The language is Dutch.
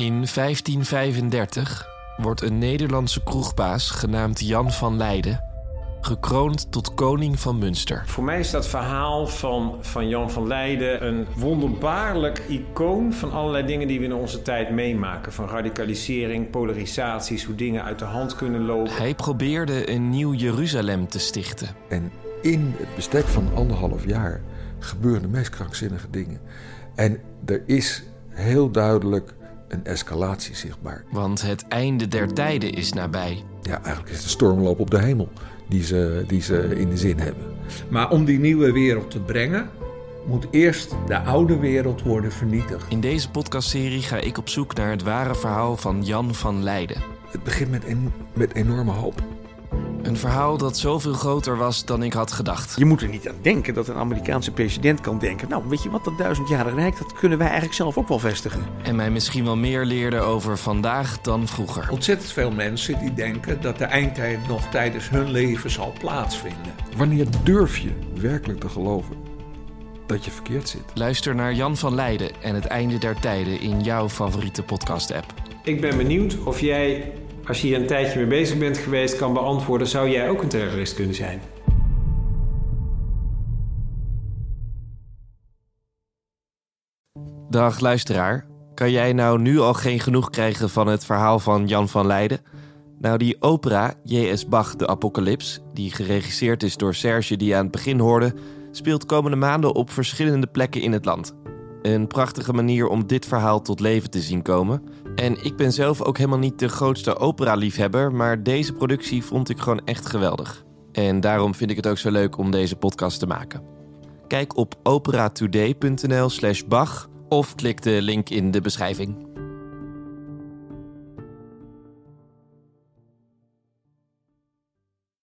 In 1535 wordt een Nederlandse kroegbaas genaamd Jan van Leiden gekroond tot koning van Münster. Voor mij is dat verhaal van, van Jan van Leiden een wonderbaarlijk icoon van allerlei dingen die we in onze tijd meemaken. Van radicalisering, polarisaties, hoe dingen uit de hand kunnen lopen. Hij probeerde een nieuw Jeruzalem te stichten. En in het bestek van anderhalf jaar gebeuren de meest krankzinnige dingen. En er is heel duidelijk een escalatie zichtbaar. Want het einde der tijden is nabij. Ja, eigenlijk is de stormloop op de hemel die ze, die ze in de zin hebben. Maar om die nieuwe wereld te brengen, moet eerst de oude wereld worden vernietigd. In deze podcastserie ga ik op zoek naar het ware verhaal van Jan van Leiden. Het begint met, een, met enorme hoop. Een verhaal dat zoveel groter was dan ik had gedacht. Je moet er niet aan denken dat een Amerikaanse president kan denken... nou, weet je wat, dat duizendjarig rijk, dat kunnen wij eigenlijk zelf ook wel vestigen. En mij misschien wel meer leerde over vandaag dan vroeger. Ontzettend veel mensen die denken dat de eindtijd nog tijdens hun leven zal plaatsvinden. Wanneer durf je werkelijk te geloven dat je verkeerd zit? Luister naar Jan van Leiden en het einde der tijden in jouw favoriete podcast-app. Ik ben benieuwd of jij, als je hier een tijdje mee bezig bent geweest, kan beantwoorden: zou jij ook een terrorist kunnen zijn? Dag luisteraar. Kan jij nou nu al geen genoeg krijgen van het verhaal van Jan van Leiden? Nou, die opera J.S. Bach, de Apocalyps, die geregisseerd is door Serge die je aan het begin hoorde, speelt komende maanden op verschillende plekken in het land. Een prachtige manier om dit verhaal tot leven te zien komen. En ik ben zelf ook helemaal niet de grootste opera-liefhebber, maar deze productie vond ik gewoon echt geweldig. En daarom vind ik het ook zo leuk om deze podcast te maken. Kijk op operatoday.nl/slash Bach of klik de link in de beschrijving.